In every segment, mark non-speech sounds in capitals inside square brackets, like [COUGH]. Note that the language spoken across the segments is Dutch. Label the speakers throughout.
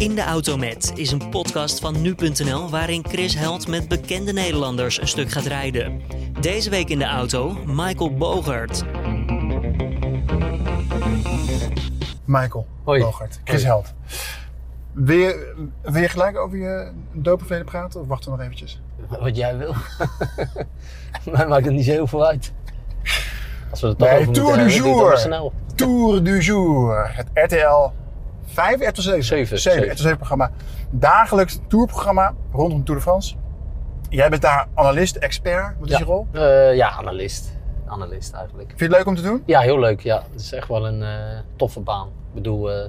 Speaker 1: In de Auto Met is een podcast van nu.nl waarin Chris Held met bekende Nederlanders een stuk gaat rijden. Deze week in de auto Michael Bogert.
Speaker 2: Michael
Speaker 3: Hoi.
Speaker 2: Bogert, Chris
Speaker 3: Hoi.
Speaker 2: Held. Wil je, wil je gelijk over je dopenverleden praten of wachten we nog eventjes?
Speaker 3: Wat jij wil. [LAUGHS] Mij maakt het niet zo heel veel uit. Als we het toch
Speaker 2: Nee,
Speaker 3: over
Speaker 2: Tour du Jour. Tour du Jour, het RTL 5, RTL 7?
Speaker 3: Zeven,
Speaker 2: 7,
Speaker 3: zeven.
Speaker 2: RTL 7 programma. Dagelijks tourprogramma rondom Tour de France. Jij bent daar analist, expert. Wat is je rol?
Speaker 3: Eh, ja, analist. Analist eigenlijk.
Speaker 2: Vind je het leuk om te doen?
Speaker 3: Ja, heel leuk. Ja, het is echt wel een eh, toffe baan. Ik bedoel, eh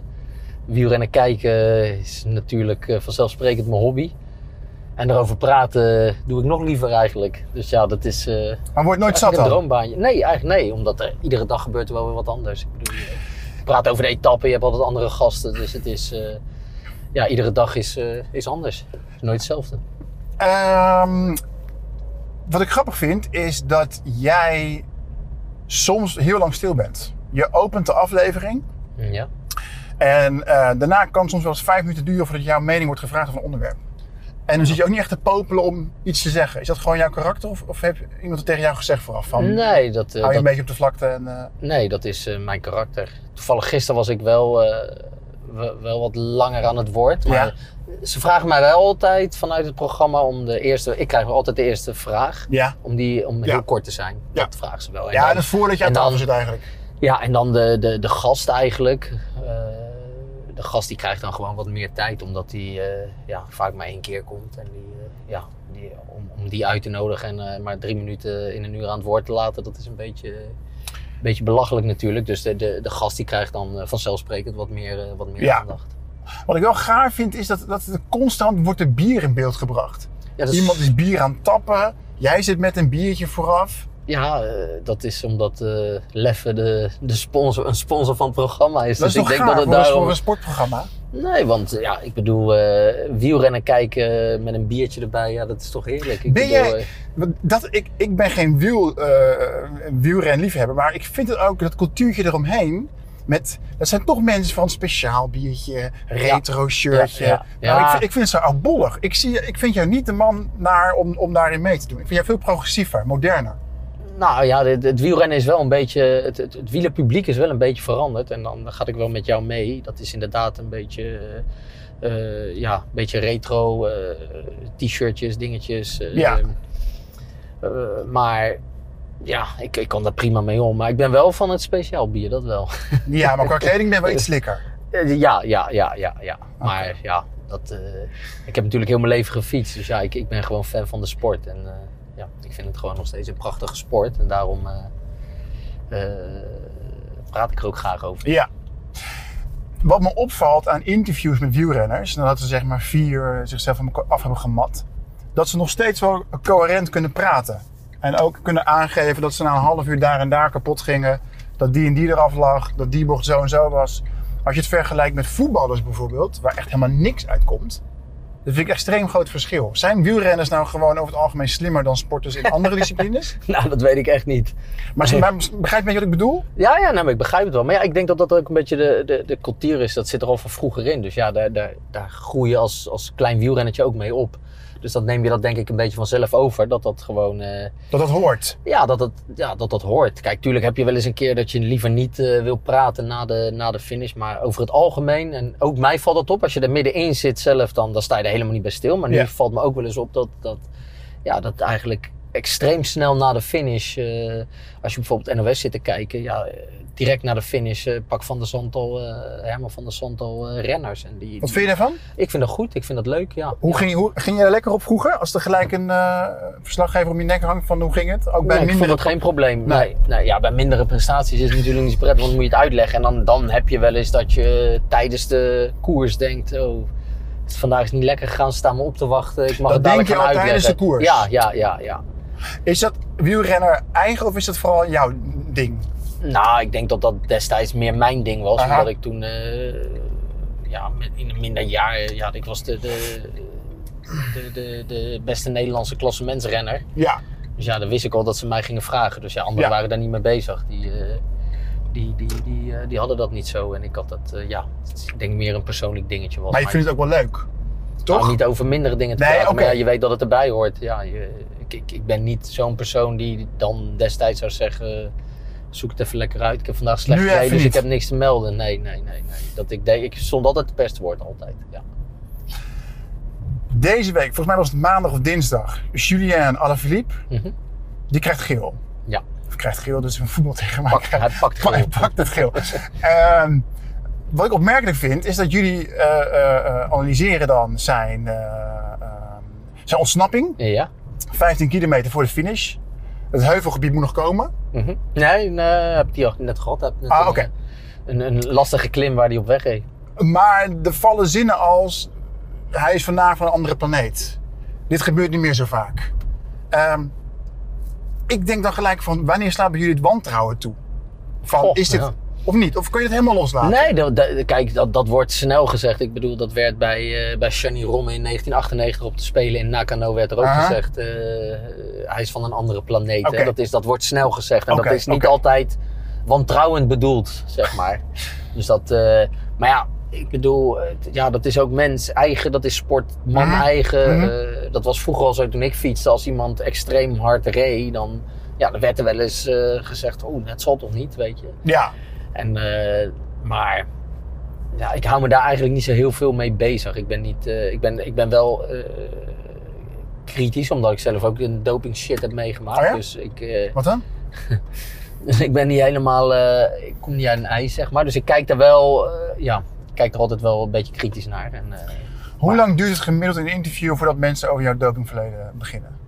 Speaker 3: wielrennen kijken is natuurlijk vanzelfsprekend mijn hobby. En erover praten doe ik nog liever eigenlijk. Dus ja, dat is
Speaker 2: Maar wordt nooit zat
Speaker 3: eigenlijk een
Speaker 2: dan?
Speaker 3: droombaanje. Nee, eigenlijk nee. Omdat er iedere dag gebeurt er wel weer wat anders. Ik bedoel, praat over de etappe, je hebt altijd andere gasten. Dus het is, eh, ja, iedere dag is, eh, is anders. Het is nooit hetzelfde.
Speaker 2: Ehm, wat ik grappig vind is dat jij soms heel lang stil bent. Je opent de aflevering
Speaker 3: Ja.
Speaker 2: en eh, daarna kan het soms wel eens vijf minuten duren voordat jouw mening wordt gevraagd over een onderwerp. En dan zit je ook niet echt te popelen om iets te zeggen. Is dat gewoon jouw karakter of, of heeft iemand het tegen jou gezegd vooraf? Van,
Speaker 3: Nee, dat, eh,
Speaker 2: hou je een beetje op de vlakte en... eh,
Speaker 3: nee, dat is eh, mijn karakter. Toevallig gisteren was ik wel, wel, wat langer aan het woord. Maar
Speaker 2: Ja.
Speaker 3: ze vragen mij wel altijd vanuit het programma om de eerste... Ik krijg altijd de eerste vraag.
Speaker 2: ja.
Speaker 3: Om, die, om
Speaker 2: Ja.
Speaker 3: heel kort te zijn. Dat vragen ze wel. En
Speaker 2: ja,
Speaker 3: dan-
Speaker 2: dat is voordat je aan tafel zit eigenlijk.
Speaker 3: Ja, en dan de, de, de gast eigenlijk. De gast die krijgt dan gewoon wat meer tijd, omdat hij eh, ja, vaak maar één keer komt. En die, eh, ja, die, om, om die uit te nodigen en eh, maar drie minuten in een uur aan het woord te laten, dat is een beetje, een beetje belachelijk natuurlijk. Dus de, de, de gast die krijgt dan vanzelfsprekend wat meer, wat meer
Speaker 2: Ja.
Speaker 3: aandacht.
Speaker 2: Wat ik wel gaar vind is dat, dat constant wordt er bier in beeld gebracht.
Speaker 3: Ja, is,
Speaker 2: Iemand is bier aan het tappen. Jij zit met een biertje vooraf.
Speaker 3: Ja eh, dat is omdat eh Leffe de, de sponsor, een sponsor van het programma is.
Speaker 2: Dat is
Speaker 3: dus
Speaker 2: toch
Speaker 3: ik denk
Speaker 2: gaar
Speaker 3: dat het daarom...
Speaker 2: voor een sportprogramma?
Speaker 3: Nee, want ja, ik bedoel, eh, wielrennen kijken met een biertje erbij, ja, dat is toch heerlijk. Ik
Speaker 2: Ben
Speaker 3: bedoel,
Speaker 2: jij- Dat, ik, ik ben geen wiel, wielrenliefhebber, maar ik vind het ook, dat cultuurtje eromheen, met, dat zijn toch mensen van speciaal biertje, retro shirtje.
Speaker 3: Ja, ja,
Speaker 2: Nou, ik, vind, ik vind het zo oudbollig. Ik, zie, ik vind jou niet de man naar, om, om daarin mee te doen. Ik vind jou veel progressiever, moderner.
Speaker 3: Nou ja, het, het wielrennen is wel een beetje, het, het, het wielerpubliek is wel een beetje veranderd. En dan ga ik wel met jou mee. Dat is inderdaad een beetje, eh, eh, ja, een beetje retro, eh, t-shirtjes, dingetjes.
Speaker 2: Ja.
Speaker 3: maar ja, ik, ik kan daar prima mee om. Maar ik ben wel van het speciaal bier, dat wel.
Speaker 2: Ja, maar qua [LAUGHS] kleding ben je wel iets slikker.
Speaker 3: Ja, ja, ja, ja, ja. Maar ja, dat, ik heb natuurlijk heel mijn leven gefietst. Dus ja, ik, ik ben gewoon fan van de sport. En ja, ik vind het gewoon nog steeds een prachtige sport. En daarom eh, eh, praat ik er ook graag over.
Speaker 2: Ja. Wat me opvalt aan interviews met wielrenners, nadat ze zeg maar vier zichzelf af hebben gemat, dat ze nog steeds wel coherent kunnen praten. En ook kunnen aangeven dat ze na een half uur daar en daar kapot gingen, dat die en die eraf lag, dat die bocht zo en zo was. Als je het vergelijkt met voetballers bijvoorbeeld, waar echt helemaal niks uitkomt, dat vind ik een extreem groot verschil. Zijn wielrenners nou gewoon over het algemeen slimmer dan sporters in andere [LAUGHS] disciplines?
Speaker 3: Nou, dat weet ik echt niet.
Speaker 2: Maar, maar begrijp je wat ik bedoel?
Speaker 3: Ja, ja nou, maar ik begrijp het wel. Maar ja, ik denk dat dat ook een beetje de, de, de cultuur is. Dat zit er al van vroeger in. Dus ja, daar, daar, daar groei je als, als klein wielrennetje ook mee op. Dus dat neem je dat denk ik een beetje vanzelf over. Dat dat gewoon... eh,
Speaker 2: Dat dat hoort.
Speaker 3: Ja, dat dat, ja, dat dat hoort. Kijk, tuurlijk heb je wel eens een keer dat je liever niet eh, wil praten na de, na de finish. Maar over het algemeen, en ook mij valt dat op. Als je er middenin zit zelf, dan, dan sta je er helemaal niet bij stil. Maar nu
Speaker 2: Ja.
Speaker 3: valt me ook wel eens op dat, dat, ja, dat eigenlijk extreem snel na de finish... eh, als je bijvoorbeeld NOS zit te kijken... Ja, direct na de finish eh, pak Van der Santo, eh Herman van der Santo eh, renners. En die,
Speaker 2: Wat vind je daarvan?
Speaker 3: Ik vind dat goed. Ik vind dat leuk, ja.
Speaker 2: Hoe
Speaker 3: Ja.
Speaker 2: ging, hoe, ging je er lekker op vroeger? Als er gelijk een verslaggever om je nek hangt van hoe ging het? Ook bij
Speaker 3: Nee, ik vond dat geen probleem.
Speaker 2: Nee.
Speaker 3: Nee. Nee, ja, bij mindere prestaties is het natuurlijk niet prettig, want dan moet je het uitleggen. En dan, dan heb je wel eens dat je tijdens de koers denkt, oh, het- vandaag is niet lekker gegaan, staan me op te wachten. Ik mag
Speaker 2: Dat
Speaker 3: het dadelijk
Speaker 2: denk je al tijdens de koers?
Speaker 3: Ja, ja, ja, ja.
Speaker 2: Is dat wielrenner eigen of is dat vooral jouw ding?
Speaker 3: Nou, ik denk dat dat destijds meer mijn ding was,
Speaker 2: Aha.
Speaker 3: omdat ik toen, eh, ja, in een minder jaar, ja, ik was de, de, de, de, de beste Nederlandse klassementsrenner.
Speaker 2: Ja.
Speaker 3: Dus ja, dan wist ik al dat ze mij gingen vragen. Dus ja, anderen
Speaker 2: Ja.
Speaker 3: waren daar niet mee bezig. Die, eh, die, die, die, eh, die hadden dat niet zo. En ik had dat, ja, ik denk meer een persoonlijk dingetje was.
Speaker 2: Maar je vindt het ook wel leuk. Toch?
Speaker 3: Nou, niet over mindere dingen te
Speaker 2: Nee,
Speaker 3: praten, maar ja, je weet dat het erbij hoort. Ja, je, ik, ik, ik ben niet zo'n persoon die dan destijds zou zeggen... Zoek het even lekker uit. Ik heb vandaag slecht gereden, dus ik heb niks te melden. Nee, nee, nee. nee. Dat ik, deed, ik stond altijd het beste woord, altijd. Ja.
Speaker 2: Deze week, volgens mij was het maandag of dinsdag, Julien Alaphilippe,
Speaker 3: Mhm.
Speaker 2: die krijgt geel.
Speaker 3: Ja.
Speaker 2: Of krijgt geel, dus een voetbal tegen mij.
Speaker 3: Pak, hij pakt
Speaker 2: Hij pakt het geel. [LAUGHS] Ehm, wat ik opmerkelijk vind, is dat jullie eh, eh, analyseren dan zijn, eh, ehm, zijn ontsnapping.
Speaker 3: Ja.
Speaker 2: 15 kilometer voor de finish. Het heuvelgebied moet nog komen.
Speaker 3: Mhm. Nee, nee, heb ik die al net gehad. Heb net
Speaker 2: Ah, oké.
Speaker 3: eh, Een, een lastige klim waar die op weg reed.
Speaker 2: Maar er vallen zinnen als... Hij is vandaag van een andere planeet. Dit gebeurt niet meer zo vaak. Ehm, ik denk dan gelijk van... Wanneer bij jullie het wantrouwen toe? Van,
Speaker 3: Goh,
Speaker 2: is dit...
Speaker 3: ja.
Speaker 2: Of niet? Of kun je het helemaal loslaten?
Speaker 3: Nee, dat, dat- kijk, dat, dat wordt snel gezegd. Ik bedoel, dat werd bij, eh bij Shani Romme in 1998 op de Spelen in Nakano werd er ook
Speaker 2: Aha.
Speaker 3: gezegd. eh, hij is van een andere planeet. Hè. Dat, is, dat wordt snel gezegd. En dat is niet altijd wantrouwend bedoeld, zeg maar. [LAUGHS] dus dat, eh, maar ja, ik bedoel, ja, dat is ook mens eigen, dat is sport man
Speaker 2: Mhm.
Speaker 3: eigen.
Speaker 2: Mhm.
Speaker 3: Dat was vroeger al zo toen ik fietste. Als iemand extreem hard reed, dan, ja, dan werd er wel eens gezegd, oh, dat zal toch niet, weet je.
Speaker 2: Ja.
Speaker 3: En, eh, maar ja, ik hou me daar eigenlijk niet zo heel veel mee bezig. Ik ben, niet, eh, ik ben, ik ben wel eh, kritisch, omdat ik zelf ook een doping shit heb meegemaakt.
Speaker 2: Oh ja?
Speaker 3: Dus ik,
Speaker 2: Wat dan? [LAUGHS]
Speaker 3: dus ik ben niet helemaal, ik kom niet uit een ijs, zeg maar. Dus ik kijk er wel, ja, ik kijk er altijd wel een beetje kritisch naar. En,
Speaker 2: Hoe lang duurt het gemiddeld in een interview voordat mensen over jouw dopingverleden beginnen?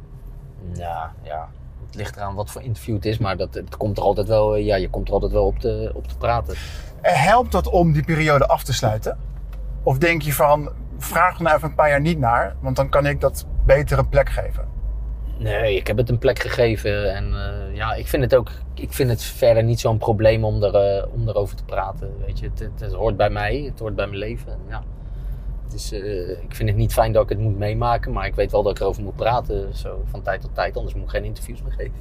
Speaker 3: ja, ja, het ligt eraan wat voor interview het is, maar dat, het komt er altijd wel, eh, ja, je komt er altijd wel op te, op te praten.
Speaker 2: En helpt dat om die periode af te sluiten? Of denk je van, vraag er nou even een paar jaar niet naar, want dan kan ik dat beter een plek geven?
Speaker 3: Nee, ik heb het een plek gegeven. En eh, ja, ik vind het ook. Ik vind het verder niet zo'n probleem om, er, eh, om erover te praten. Weet je, het, het, het hoort bij mij, het hoort bij mijn leven. En eh, ik vind het niet fijn dat ik het moet meemaken, maar ik weet wel dat ik erover moet praten. Zo van tijd tot tijd, anders moet ik geen interviews meer geven.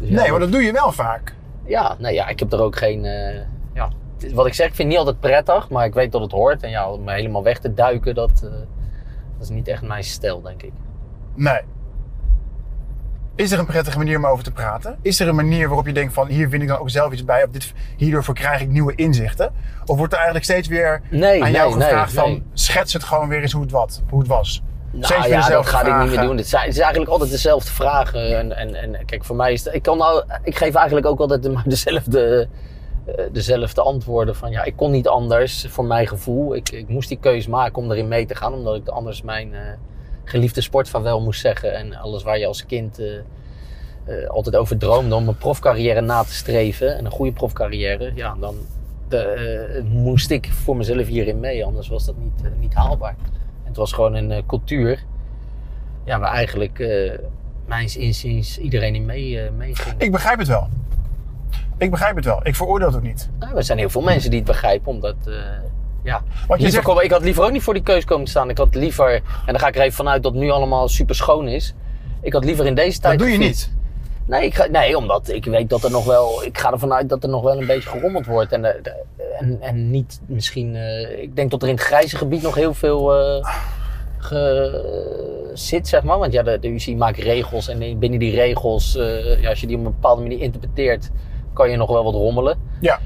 Speaker 3: Dus ja,
Speaker 2: Nee, maar dat doe je wel vaak.
Speaker 3: Ja, nee, ja, ik heb er ook geen. eh, ja, wat ik zeg, ik vind het niet altijd prettig, maar ik weet dat het hoort. En ja, om me helemaal weg te duiken, dat, eh, dat is niet echt mijn stijl, denk ik.
Speaker 2: Nee. Is er een prettige manier om over te praten? Is er een manier waarop je denkt van hier vind ik dan ook zelf iets bij of dit, hierdoor krijg ik nieuwe inzichten? Of wordt er eigenlijk steeds weer
Speaker 3: Nee,
Speaker 2: aan jou
Speaker 3: nee, nee,
Speaker 2: gevraagd van schets het gewoon weer eens hoe het, wat, hoe het was?
Speaker 3: Nou
Speaker 2: Steeds
Speaker 3: ja, dat ga ik niet meer doen. Het is eigenlijk altijd dezelfde vragen. En, en, en kijk, voor mij is het, ik kan nou, ik geef eigenlijk ook altijd [LAUGHS] dezelfde, eh, dezelfde antwoorden. Van ja, ik kon niet anders voor mijn gevoel. Ik, ik moest die keuze maken om erin mee te gaan, omdat ik anders mijn eh, geliefde sport van wel moest zeggen. En alles waar je als kind eh, eh, altijd over droomde om een profcarrière na te streven. En een goede profcarrière. Ja, dan de, eh, moest ik voor mezelf hierin mee. Anders was dat niet, niet haalbaar. Het was gewoon een cultuur ja, waar eigenlijk, mijns inziens, iedereen in mee, meeging.
Speaker 2: Ik begrijp het wel. Ik begrijp het wel. Ik veroordeel het ook niet.
Speaker 3: Nou, er zijn heel veel mensen die het begrijpen, omdat... ja.
Speaker 2: Want je
Speaker 3: Liever
Speaker 2: zegt,
Speaker 3: kom- ik had liever ook niet voor die keus komen te staan. Ik had liever, en dan ga ik er even vanuit dat het nu allemaal super schoon is. Ik had liever in deze tijd.
Speaker 2: dat doe je niet.
Speaker 3: Nee, ik ga, nee, omdat ik weet dat er nog wel. Ik ga ervan uit dat er nog wel een beetje gerommeld wordt. En, eh, de- en, en niet misschien. eh, ik denk dat er in het grijze gebied nog heel veel eh, ge- zit, zeg maar. Want ja, de, de UCI maakt regels. En in- binnen die regels, ja, als je die op een bepaalde manier interpreteert, kan je nog wel wat rommelen.
Speaker 2: Ja.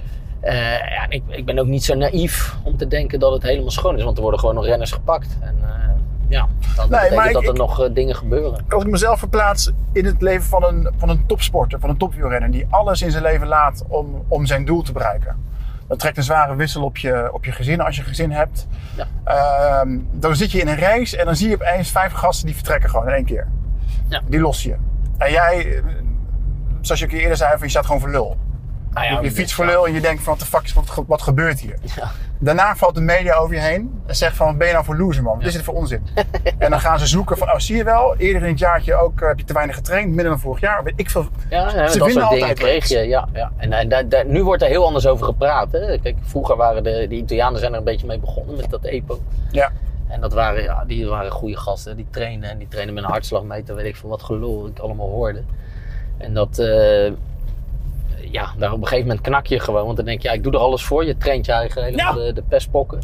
Speaker 3: Eh, ja, ik, ik ben ook niet zo naïef om te denken dat het helemaal schoon is. Want er worden gewoon nog renners gepakt. En eh, ja, dat
Speaker 2: Nee,
Speaker 3: betekent
Speaker 2: ik-
Speaker 3: dat er
Speaker 2: ik-
Speaker 3: nog eh, dingen gebeuren.
Speaker 2: Als ik mezelf verplaats in het leven van een, van een topsporter, van een topwielrenner, die alles in zijn leven laat om, om zijn doel te bereiken. Dat trekt een zware wissel op je, op je gezin als je gezin hebt.
Speaker 3: Ja.
Speaker 2: Ehm, dan zit je in een race en dan zie je opeens vijf gasten die vertrekken gewoon in één keer.
Speaker 3: Ja.
Speaker 2: Die los je. En jij, zoals je keer eerder zei, je staat gewoon voor lul.
Speaker 3: Nou ja,
Speaker 2: je fietst voor lul en je denkt van, wat de fuck is, wat, ge- wat gebeurt hier? [LAUGHS]
Speaker 3: Ja.
Speaker 2: Daarna valt de media over je heen en zegt van, wat ben je nou voor loser man? Wat is dit voor onzin? [LAUGHS] en dan gaan ze zoeken van, oh zie je wel, eerder in het jaartje ook eh, heb je te weinig getraind, midden dan vorig jaar. Weet ik veel.
Speaker 3: Ja,
Speaker 2: Ze
Speaker 3: dat
Speaker 2: vinden
Speaker 3: soort dingen
Speaker 2: altijd
Speaker 3: kreeg je. Ja, ja. En, en daar- daar- nu wordt er heel anders over gepraat. Hè. Kijk, vroeger waren de, de Italianen zijn er een beetje mee begonnen met dat EPO.
Speaker 2: Ja.
Speaker 3: En dat waren, ja, die waren goede gasten. Die trainen en die trainen met een hartslagmeter, weet ik veel wat gelul ik allemaal hoorde. En dat, eh, ja, daar op een gegeven moment knak je gewoon. Want dan denk je, ja, ik doe er alles voor. Je traint je eigen helemaal
Speaker 2: Ja.
Speaker 3: de, de pestpokken.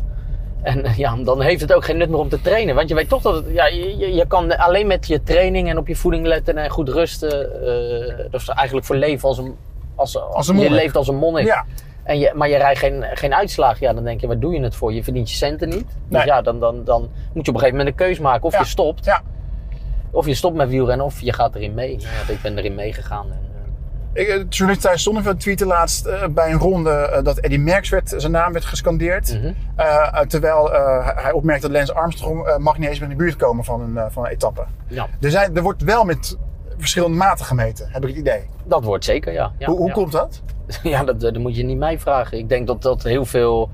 Speaker 3: En eh, ja, dan heeft het ook geen nut meer om te trainen. Want je weet toch dat het, ja, je, je- je kan alleen met je training en op je voeding letten en goed rusten. eh dat is eigenlijk voor leven als een, als,
Speaker 2: Als een
Speaker 3: je
Speaker 2: monnik.
Speaker 3: leeft als een monnik.
Speaker 2: Ja,
Speaker 3: En je, maar je rijdt geen, geen uitslag. Ja, dan denk je, waar doe je het voor? Je verdient je centen niet. Dus
Speaker 2: Nee.
Speaker 3: ja, dan, dan, dan moet je op een gegeven moment een keus maken. Of
Speaker 2: Ja.
Speaker 3: je stopt.
Speaker 2: ja.
Speaker 3: Of je stopt met wielrennen of je gaat erin mee. Nou ja, ik ben erin meegegaan. En,
Speaker 2: Ik, eh, journalist Thijs Sonneveld tweette laatst eh, bij een ronde eh, dat Eddie Merckx werd, zijn naam werd gescandeerd.
Speaker 3: mhm.
Speaker 2: Terwijl hij- opmerkte dat Lance Armstrong mag niet eens in de buurt komen van een, van een etappe.
Speaker 3: ja,
Speaker 2: Er, zijn, er wordt wel met verschillende maten gemeten, heb ik het idee.
Speaker 3: dat wordt zeker, ja. ja
Speaker 2: hoe hoe
Speaker 3: ja.
Speaker 2: komt dat? [LAUGHS]
Speaker 3: Ja, dat, dat moet je niet mij vragen. Ik denk dat, dat heel veel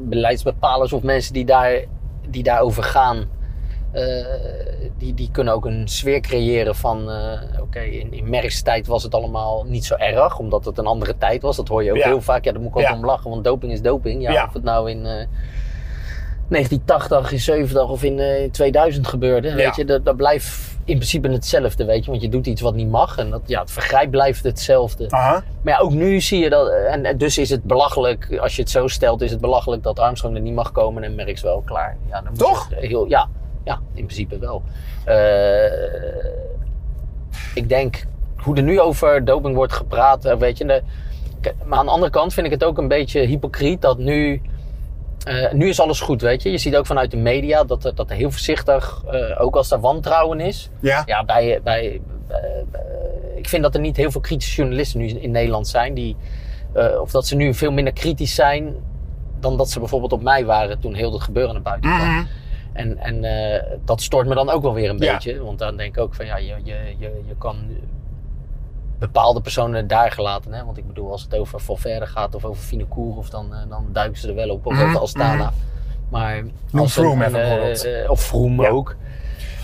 Speaker 3: beleidsbepalers of mensen die, daar, die daarover gaan, eh, die, die kunnen ook een sfeer creëren van, eh, oké, in, in Merckx tijd was het allemaal niet zo erg, omdat het een andere tijd was. Dat hoor je ook
Speaker 2: Ja.
Speaker 3: heel vaak. Ja, daar moet ik ook
Speaker 2: Ja.
Speaker 3: om lachen, want doping is doping. Ja,
Speaker 2: Ja.
Speaker 3: Of het nou in... eh, 1980, in 70 of in eh, 2000 gebeurde, weet je, dat, dat blijft in principe hetzelfde, weet je, want je doet iets wat niet mag en dat, ja, het vergrijp blijft hetzelfde.
Speaker 2: Aha.
Speaker 3: Maar ja, ook nu zie je dat. En, en dus is het belachelijk, als je het zo stelt, is het belachelijk dat Armstrong er niet mag komen en Merckx wel klaar. Ja, dan moet
Speaker 2: Toch?
Speaker 3: heel, ja, ja, in principe wel. Eh, ik denk, hoe er nu over doping wordt gepraat, eh, weet je. De, maar aan de andere kant vind ik het ook een beetje hypocriet dat nu. eh, nu is alles goed, weet je. Je ziet ook vanuit de media dat er, dat er heel voorzichtig, ook als er wantrouwen is,
Speaker 2: Ja,
Speaker 3: ja, bij, bij, ik vind dat er niet heel veel kritische journalisten nu in Nederland zijn. Die, of dat ze nu veel minder kritisch zijn dan dat ze bijvoorbeeld op mij waren toen heel dat gebeuren naar buiten kwam.
Speaker 2: Mhm.
Speaker 3: En, en eh, dat stoort me dan ook wel weer een
Speaker 2: Ja.
Speaker 3: beetje. Want dan denk ik ook van ja, je, je, je, je kan bepaalde personen daar gelaten. Hè? Want ik bedoel, als het over Valverde gaat of over Finecour, of dan, eh, dan duiken ze er wel op. Of
Speaker 2: Mhm,
Speaker 3: over Astana.
Speaker 2: mhm.
Speaker 3: Maar
Speaker 2: Noem
Speaker 3: als
Speaker 2: even
Speaker 3: eh, of Froome
Speaker 2: Ja.
Speaker 3: ook.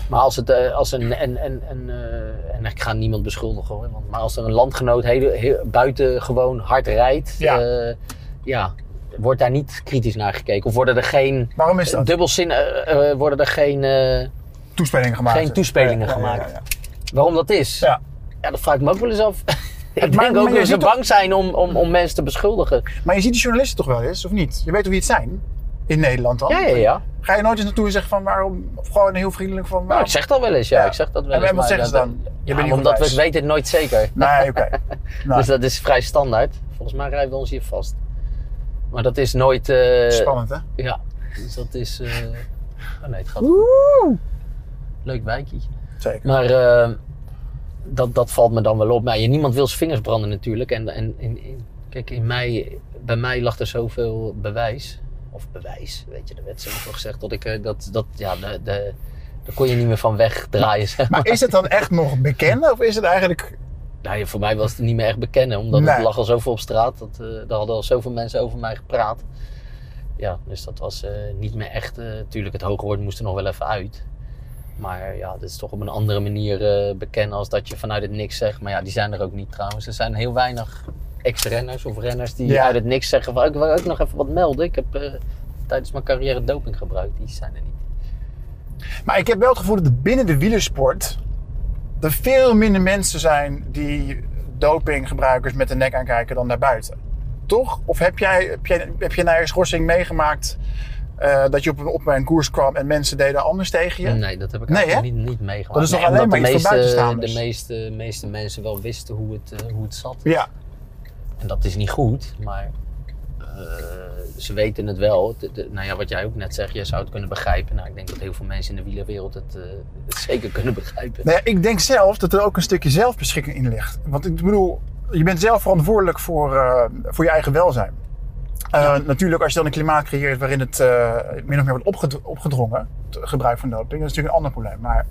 Speaker 3: Maar als het als een, en, en, en, eh, en ik ga niemand beschuldigen hoor, want, maar als er een landgenoot heel, heel, buiten gewoon hard rijdt,
Speaker 2: ja,
Speaker 3: wordt daar niet kritisch naar gekeken. Of worden er geen
Speaker 2: waarom is dat?
Speaker 3: dubbelzin, eh, eh, worden er geen, eh,
Speaker 2: Toespelingen gemaakt.
Speaker 3: geen toespelingen
Speaker 2: Ja,
Speaker 3: gemaakt.
Speaker 2: ja.
Speaker 3: waarom dat is?
Speaker 2: Ja.
Speaker 3: Ja, dat vraag ik me ook wel eens af. [LAUGHS] ik
Speaker 2: maar-
Speaker 3: denk
Speaker 2: maar
Speaker 3: ook dat ze bang zijn om, om, om mensen te beschuldigen.
Speaker 2: Maar je ziet die journalisten toch wel eens, of niet? Je weet hoe wie het zijn? In Nederland dan?
Speaker 3: Ja, ja, ja.
Speaker 2: Ga je nooit eens naartoe en zeggen van waarom? Of gewoon heel vriendelijk van
Speaker 3: Nou,
Speaker 2: waarom?
Speaker 3: ik zeg dat wel eens, ja.
Speaker 2: Ja.
Speaker 3: Ik zeg dat wel
Speaker 2: En-
Speaker 3: eens.
Speaker 2: en wat zeggen ze dan? Je
Speaker 3: Ja,
Speaker 2: bent niet
Speaker 3: omdat we weten het nooit zeker.
Speaker 2: Nee, oké. [LAUGHS] Nou,
Speaker 3: Dus dat is vrij standaard. Volgens mij rijden we ons hier vast. Maar dat is nooit... eh,
Speaker 2: spannend hè?
Speaker 3: Ja, dus dat is... eh, Oh nee, het gaat Leuk wijkje.
Speaker 2: Zeker.
Speaker 3: Maar eh, dat, dat valt me dan wel op. Maar ja, niemand wil zijn vingers branden natuurlijk. En, en in, in- kijk, in mij, bij mij lag er zoveel bewijs. Of bewijs, weet je. Er werd zoveel gezegd dat ik... eh, Dat, dat, ja, de, de, daar kon je niet meer van wegdraaien. zeg
Speaker 2: Maar is het dan echt nog bekend of is het eigenlijk...
Speaker 3: Nou, voor mij was het niet meer echt bekennen, omdat
Speaker 2: Nee.
Speaker 3: het lag al zoveel op straat. Dat, eh daar hadden al zoveel mensen over mij gepraat. Ja, dus dat was eh, niet meer echt. eh tuurlijk, het hoge woord moest er nog wel even uit. Maar ja, dit is toch op een andere manier eh bekennen als dat je vanuit het niks zegt. Maar ja, die zijn er ook niet trouwens. Er zijn heel weinig ex-renners of renners die
Speaker 2: Ja.
Speaker 3: uit het niks zeggen van ik wil ook nog even wat melden. Ik heb eh, tijdens mijn carrière doping gebruikt. Die zijn er niet.
Speaker 2: Maar ik heb wel het gevoel dat binnen de wielersport... er veel minder mensen zijn die dopinggebruikers met de nek aankijken dan daarbuiten. Toch? Of heb jij, heb jij, heb je na je schorsing meegemaakt... eh, dat je op een, op een koers kwam en mensen deden anders tegen je?
Speaker 3: Nee, dat heb ik
Speaker 2: Nee,
Speaker 3: eigenlijk niet, niet meegemaakt.
Speaker 2: Dat is toch
Speaker 3: Nee,
Speaker 2: alleen maar
Speaker 3: de
Speaker 2: iets
Speaker 3: meeste? De meeste, meeste mensen wel wisten hoe het, eh, hoe het zat.
Speaker 2: Ja.
Speaker 3: En dat is niet goed, maar ze weten het wel. De- de- nou ja, wat jij ook net zegt, je zou het kunnen begrijpen. Nou, ik denk dat heel veel mensen in de wielerwereld het, eh, het zeker kunnen begrijpen.
Speaker 2: Nou ja, ik denk zelf dat er ook een stukje zelfbeschikking in ligt. Want ik bedoel, je bent zelf verantwoordelijk voor, eh, voor je eigen welzijn. Eh, Natuurlijk, als je dan een klimaat creëert waarin het eh, min of meer wordt opged- opgedrongen, het gebruik van doping, dat is natuurlijk een ander probleem. Maar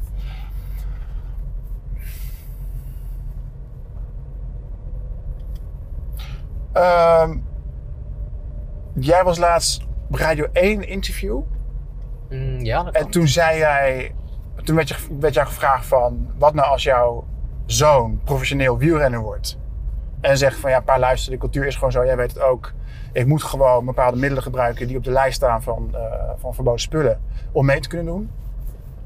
Speaker 2: Ehm, jij was laatst op Radio 1 interview.
Speaker 3: Mm, ja, dat
Speaker 2: En toen zei jij, toen werd, je, werd jou gevraagd van, wat nou als jouw zoon professioneel wielrenner wordt? En zegt van, ja pa luister, de cultuur is gewoon zo, jij weet het ook. Ik moet gewoon bepaalde middelen gebruiken die op de lijst staan van, eh, van verboden spullen om mee te kunnen doen.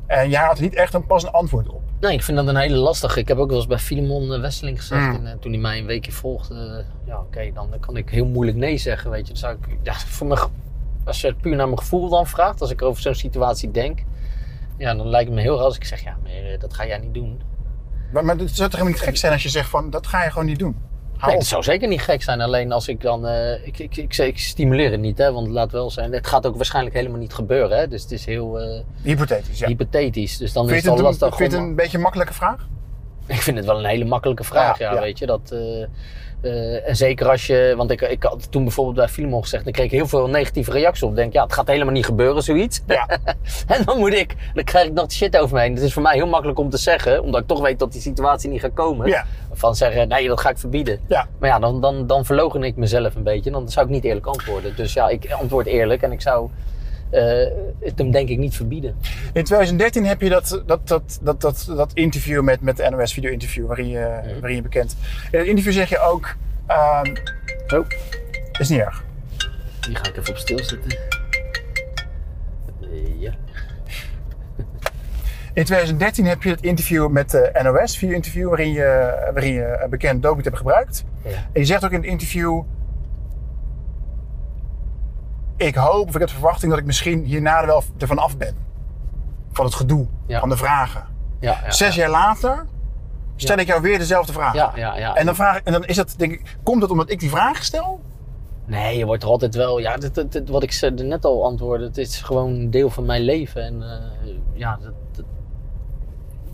Speaker 2: En jij had niet echt een passend antwoord op.
Speaker 3: Nee, ik vind dat een hele lastige. Ik heb ook wel eens bij Filemon eh, Wesseling gezegd,
Speaker 2: Mm.
Speaker 3: en, eh, toen hij mij een weekje volgde, eh, ja oké, dan kan ik heel moeilijk nee zeggen, weet je. Dan zou ik, ja, voor ge- als je het puur naar mijn gevoel dan vraagt, als ik over zo'n situatie denk, ja, dan lijkt het me heel raar als ik zeg, ja, maar dat ga jij niet doen.
Speaker 2: Maar, maar het zou toch helemaal niet gek zijn als je zegt van, dat ga je gewoon niet doen.
Speaker 3: Nee, het zou zeker niet gek zijn. Alleen als ik dan. eh, ik, ik, ik, ik stimuleer het niet, hè, want laat wel zijn. Het gaat ook waarschijnlijk helemaal niet gebeuren. Hè, dus het is heel eh,
Speaker 2: Hypothetisch, ja.
Speaker 3: hypothetisch. Dus dan
Speaker 2: Vind
Speaker 3: is het al lastig.
Speaker 2: vind je het een beetje een makkelijke vraag?
Speaker 3: Ik vind het wel een hele makkelijke vraag,
Speaker 2: Ja,
Speaker 3: ja,
Speaker 2: ja.
Speaker 3: weet je. Dat, eh, eh, en zeker als je, want ik, ik had toen bijvoorbeeld bij Filemon gezegd, dan kreeg ik heel veel negatieve reacties op. Denk, ja, het gaat helemaal niet gebeuren, zoiets.
Speaker 2: Ja. [LAUGHS]
Speaker 3: en dan moet ik, dan krijg ik nog shit over me heen. Het is voor mij heel makkelijk om te zeggen, omdat ik toch weet dat die situatie niet gaat komen.
Speaker 2: Ja.
Speaker 3: Van zeggen, nee, dat ga ik verbieden.
Speaker 2: Ja.
Speaker 3: Maar ja, dan, dan, dan verlogen ik mezelf een beetje. Dan zou ik niet eerlijk antwoorden. Dus ja, ik antwoord eerlijk en ik zou het hem denk ik niet verbieden.
Speaker 2: In 2013 heb je dat, dat, dat, dat, dat, dat interview met, met de NOS video interview waarin je,
Speaker 3: Mhm.
Speaker 2: waarin je bekend. In het interview zeg je ook, ehm
Speaker 3: Oh,
Speaker 2: is niet erg.
Speaker 3: die ga ik even op stilzetten. Eh, ja.
Speaker 2: In 2013 heb je het interview met de NOS video interview waarin je, waarin je een bekend doping hebt gebruikt.
Speaker 3: Ja.
Speaker 2: En je zegt ook in het interview, ik hoop of ik heb de verwachting dat ik misschien hierna wel ervan af ben. Van het gedoe,
Speaker 3: Ja.
Speaker 2: van de vragen.
Speaker 3: Ja, ja,
Speaker 2: Zes jaar later stel ik jou weer dezelfde vraag.
Speaker 3: Ja, ja, ja.
Speaker 2: En dan, vraag, en dan is dat, denk ik, komt dat omdat ik die vraag stel?
Speaker 3: Nee, je wordt er altijd wel. Ja, dit, dit- dit- wat ik ze- net al antwoordde, het is gewoon een deel van mijn leven. En eh, ja, dat, dat-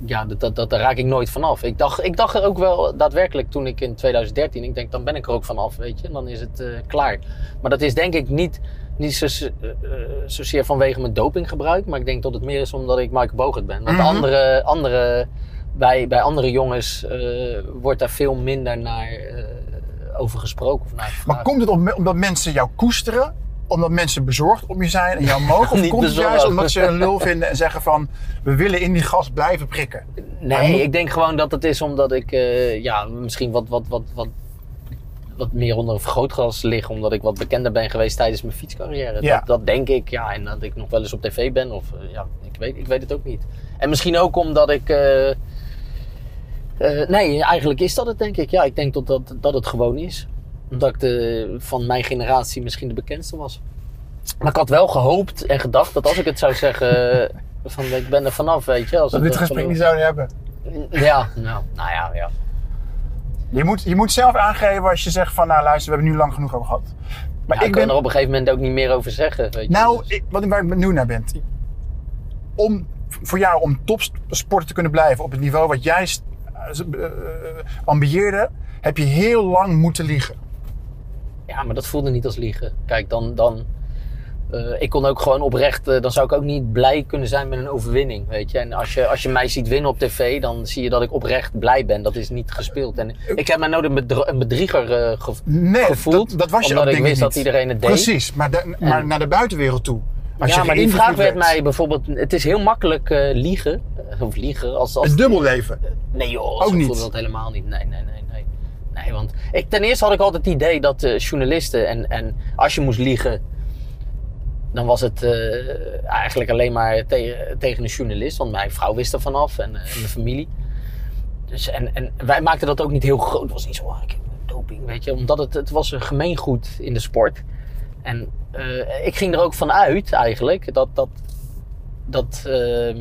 Speaker 3: ja dat, dat, dat, daar raak ik nooit vanaf. Ik dacht, ik dacht er ook wel daadwerkelijk toen ik in 2013, ik denk dan ben ik er ook vanaf, weet je. En dan is het eh, klaar. Maar dat is denk ik niet, niet zo, eh, eh, zozeer vanwege mijn dopinggebruik. Maar ik denk dat het meer is omdat ik Michael Bogert ben. Want
Speaker 2: Mhm.
Speaker 3: andere, andere, bij, bij andere jongens eh, wordt daar veel minder naar eh, over gesproken. Of naar
Speaker 2: Maar komt het om- omdat mensen jou koesteren? Omdat mensen bezorgd om je zijn en jou mogen? [LAUGHS] Of komt het juist omdat ze een lul vinden en zeggen van... we willen in die gas blijven prikken?
Speaker 3: Nee,
Speaker 2: moet-
Speaker 3: ik denk gewoon dat het is omdat ik ja, misschien wat, wat, wat, wat, wat meer onder een vergrootglas lig. Omdat ik wat bekender ben geweest tijdens mijn fietscarrière.
Speaker 2: Ja.
Speaker 3: Dat, dat denk ik, ja. En dat ik nog wel eens op tv ben. Of eh, ja, ik weet, ik weet het ook niet. En misschien ook omdat ik... eh, eh, nee, eigenlijk is dat het denk ik. Ja, ik denk dat, dat, dat het gewoon is. Omdat ik de, van mijn generatie misschien de bekendste was. Maar ik had wel gehoopt en gedacht dat als ik het zou zeggen... van ik ben er vanaf, weet je. Als
Speaker 2: Dat we
Speaker 3: het
Speaker 2: dit gesprek niet zouden hebben.
Speaker 3: ja, nou, nou ja, ja.
Speaker 2: Je moet, je moet zelf aangeven als je zegt van... nou luister, we hebben nu lang genoeg over gehad. Maar
Speaker 3: Ja, ik kan
Speaker 2: ben...
Speaker 3: er op een gegeven moment ook niet meer over zeggen. Weet je.
Speaker 2: Nou,
Speaker 3: Dus-
Speaker 2: ik, wat, waar ik benieuwd naar ben. Om, voor jou om topsporter te kunnen blijven op het niveau wat jij eh, ambieerde... heb je heel lang moeten liegen.
Speaker 3: Ja, maar dat voelde niet als liegen. Kijk, dan. dan eh, ik kon ook gewoon oprecht. eh, dan zou ik ook niet blij kunnen zijn met een overwinning. Weet je. En als je, als je mij ziet winnen op tv, dan zie je dat ik oprecht blij ben. Dat is niet gespeeld. En ik heb mij nooit een, bedrieger eh, gev-
Speaker 2: Nee,
Speaker 3: gevoeld.
Speaker 2: dat, dat was je
Speaker 3: omdat
Speaker 2: ook
Speaker 3: ik wist
Speaker 2: ik
Speaker 3: dat iedereen het deed.
Speaker 2: Precies, maar, de- maar
Speaker 3: En-
Speaker 2: naar de buitenwereld toe. Als
Speaker 3: ja,
Speaker 2: je
Speaker 3: maar die vraag werd mij bijvoorbeeld. Het is heel makkelijk eh, liegen. eh, Of liegen. Als, als,
Speaker 2: Een dubbelleven.
Speaker 3: Nee joh,
Speaker 2: Ook niet.
Speaker 3: dat helemaal niet. Nee, nee, nee, nee. Nee, want ik, ten eerste had ik altijd het idee dat eh, journalisten en, en als je moest liegen, dan was het eh, eigenlijk alleen maar te- tegen een journalist. Want mijn vrouw wist er vanaf en, eh, en mijn familie. Dus, en, en wij maakten dat ook niet heel groot. Het was niet zo, oh, ik heb doping, weet je. Omdat het, het was een gemeengoed in de sport. En eh, ik ging er ook van uit eigenlijk dat, dat, dat, eh,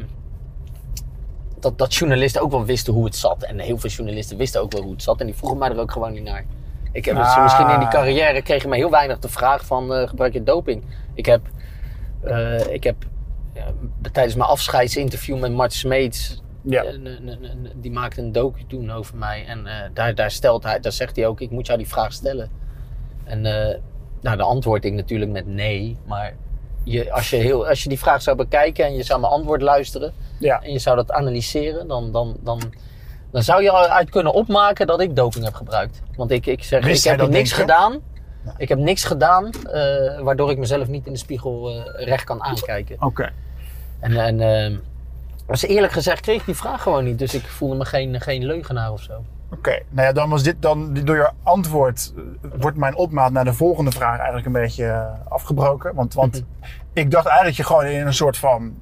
Speaker 3: dat, dat journalisten ook wel wisten hoe het zat. En heel veel journalisten wisten ook wel hoe het zat. En die vroegen mij er ook gewoon niet naar. Ik heb
Speaker 2: Ah.
Speaker 3: misschien in die carrière kregen mij heel weinig de vraag van eh, gebruik je doping. Ik heb, eh, ik heb ja, tijdens mijn afscheidsinterview met Mart Smeets
Speaker 2: Ja.
Speaker 3: eh, die maakte een docu toen over mij. En eh, daar, daar, stelt hij, daar zegt hij ook, ik moet jou die vraag stellen. En eh nou, dan antwoord ik natuurlijk met nee. Maar je, als, je heel, als je die vraag zou bekijken en je zou mijn antwoord luisteren...
Speaker 2: Ja.
Speaker 3: en je zou dat analyseren... dan, dan, dan, dan zou je eruit kunnen opmaken dat ik doping heb gebruikt. Want ik, ik zeg,
Speaker 2: Wist
Speaker 3: ik heb niks
Speaker 2: denk
Speaker 3: Ik heb niks gedaan eh, waardoor ik mezelf niet in de spiegel eh, recht kan aankijken.
Speaker 2: Oké.
Speaker 3: En, en was eerlijk gezegd kreeg ik die vraag gewoon niet. Dus ik voelde me geen, geen leugenaar of zo.
Speaker 2: Oké, nou ja, dan was dit dan door je antwoord wordt mijn opmaat naar de volgende vraag eigenlijk een beetje afgebroken. Want, want ik dacht eigenlijk dat je gewoon in een soort van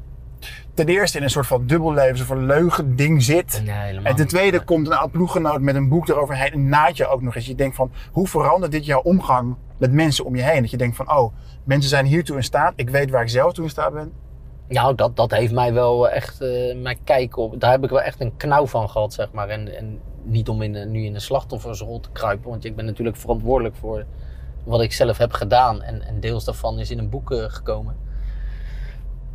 Speaker 2: ten eerste in een soort van dubbellevens of een leugen ding zit.
Speaker 3: Nee,
Speaker 2: En ten
Speaker 3: niet.
Speaker 2: tweede komt een oud ploeggenoot met een boek eroverheen en naait je ook nog eens. Je denkt van, hoe verandert dit jouw omgang met mensen om je heen? Dat je denkt van, oh, mensen zijn hiertoe in staat. Ik weet waar ik zelf toe in staat ben.
Speaker 3: Nou, dat, dat heeft mij wel echt, eh, mijn kijk op, daar heb ik wel echt een knauw van gehad, zeg maar. En, en niet om in, de- nu in de slachtoffersrol te kruipen, want ik ben natuurlijk verantwoordelijk voor wat ik zelf heb gedaan. En, en deels daarvan is in een boek eh, gekomen.